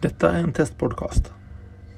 Detta är en testpodcast.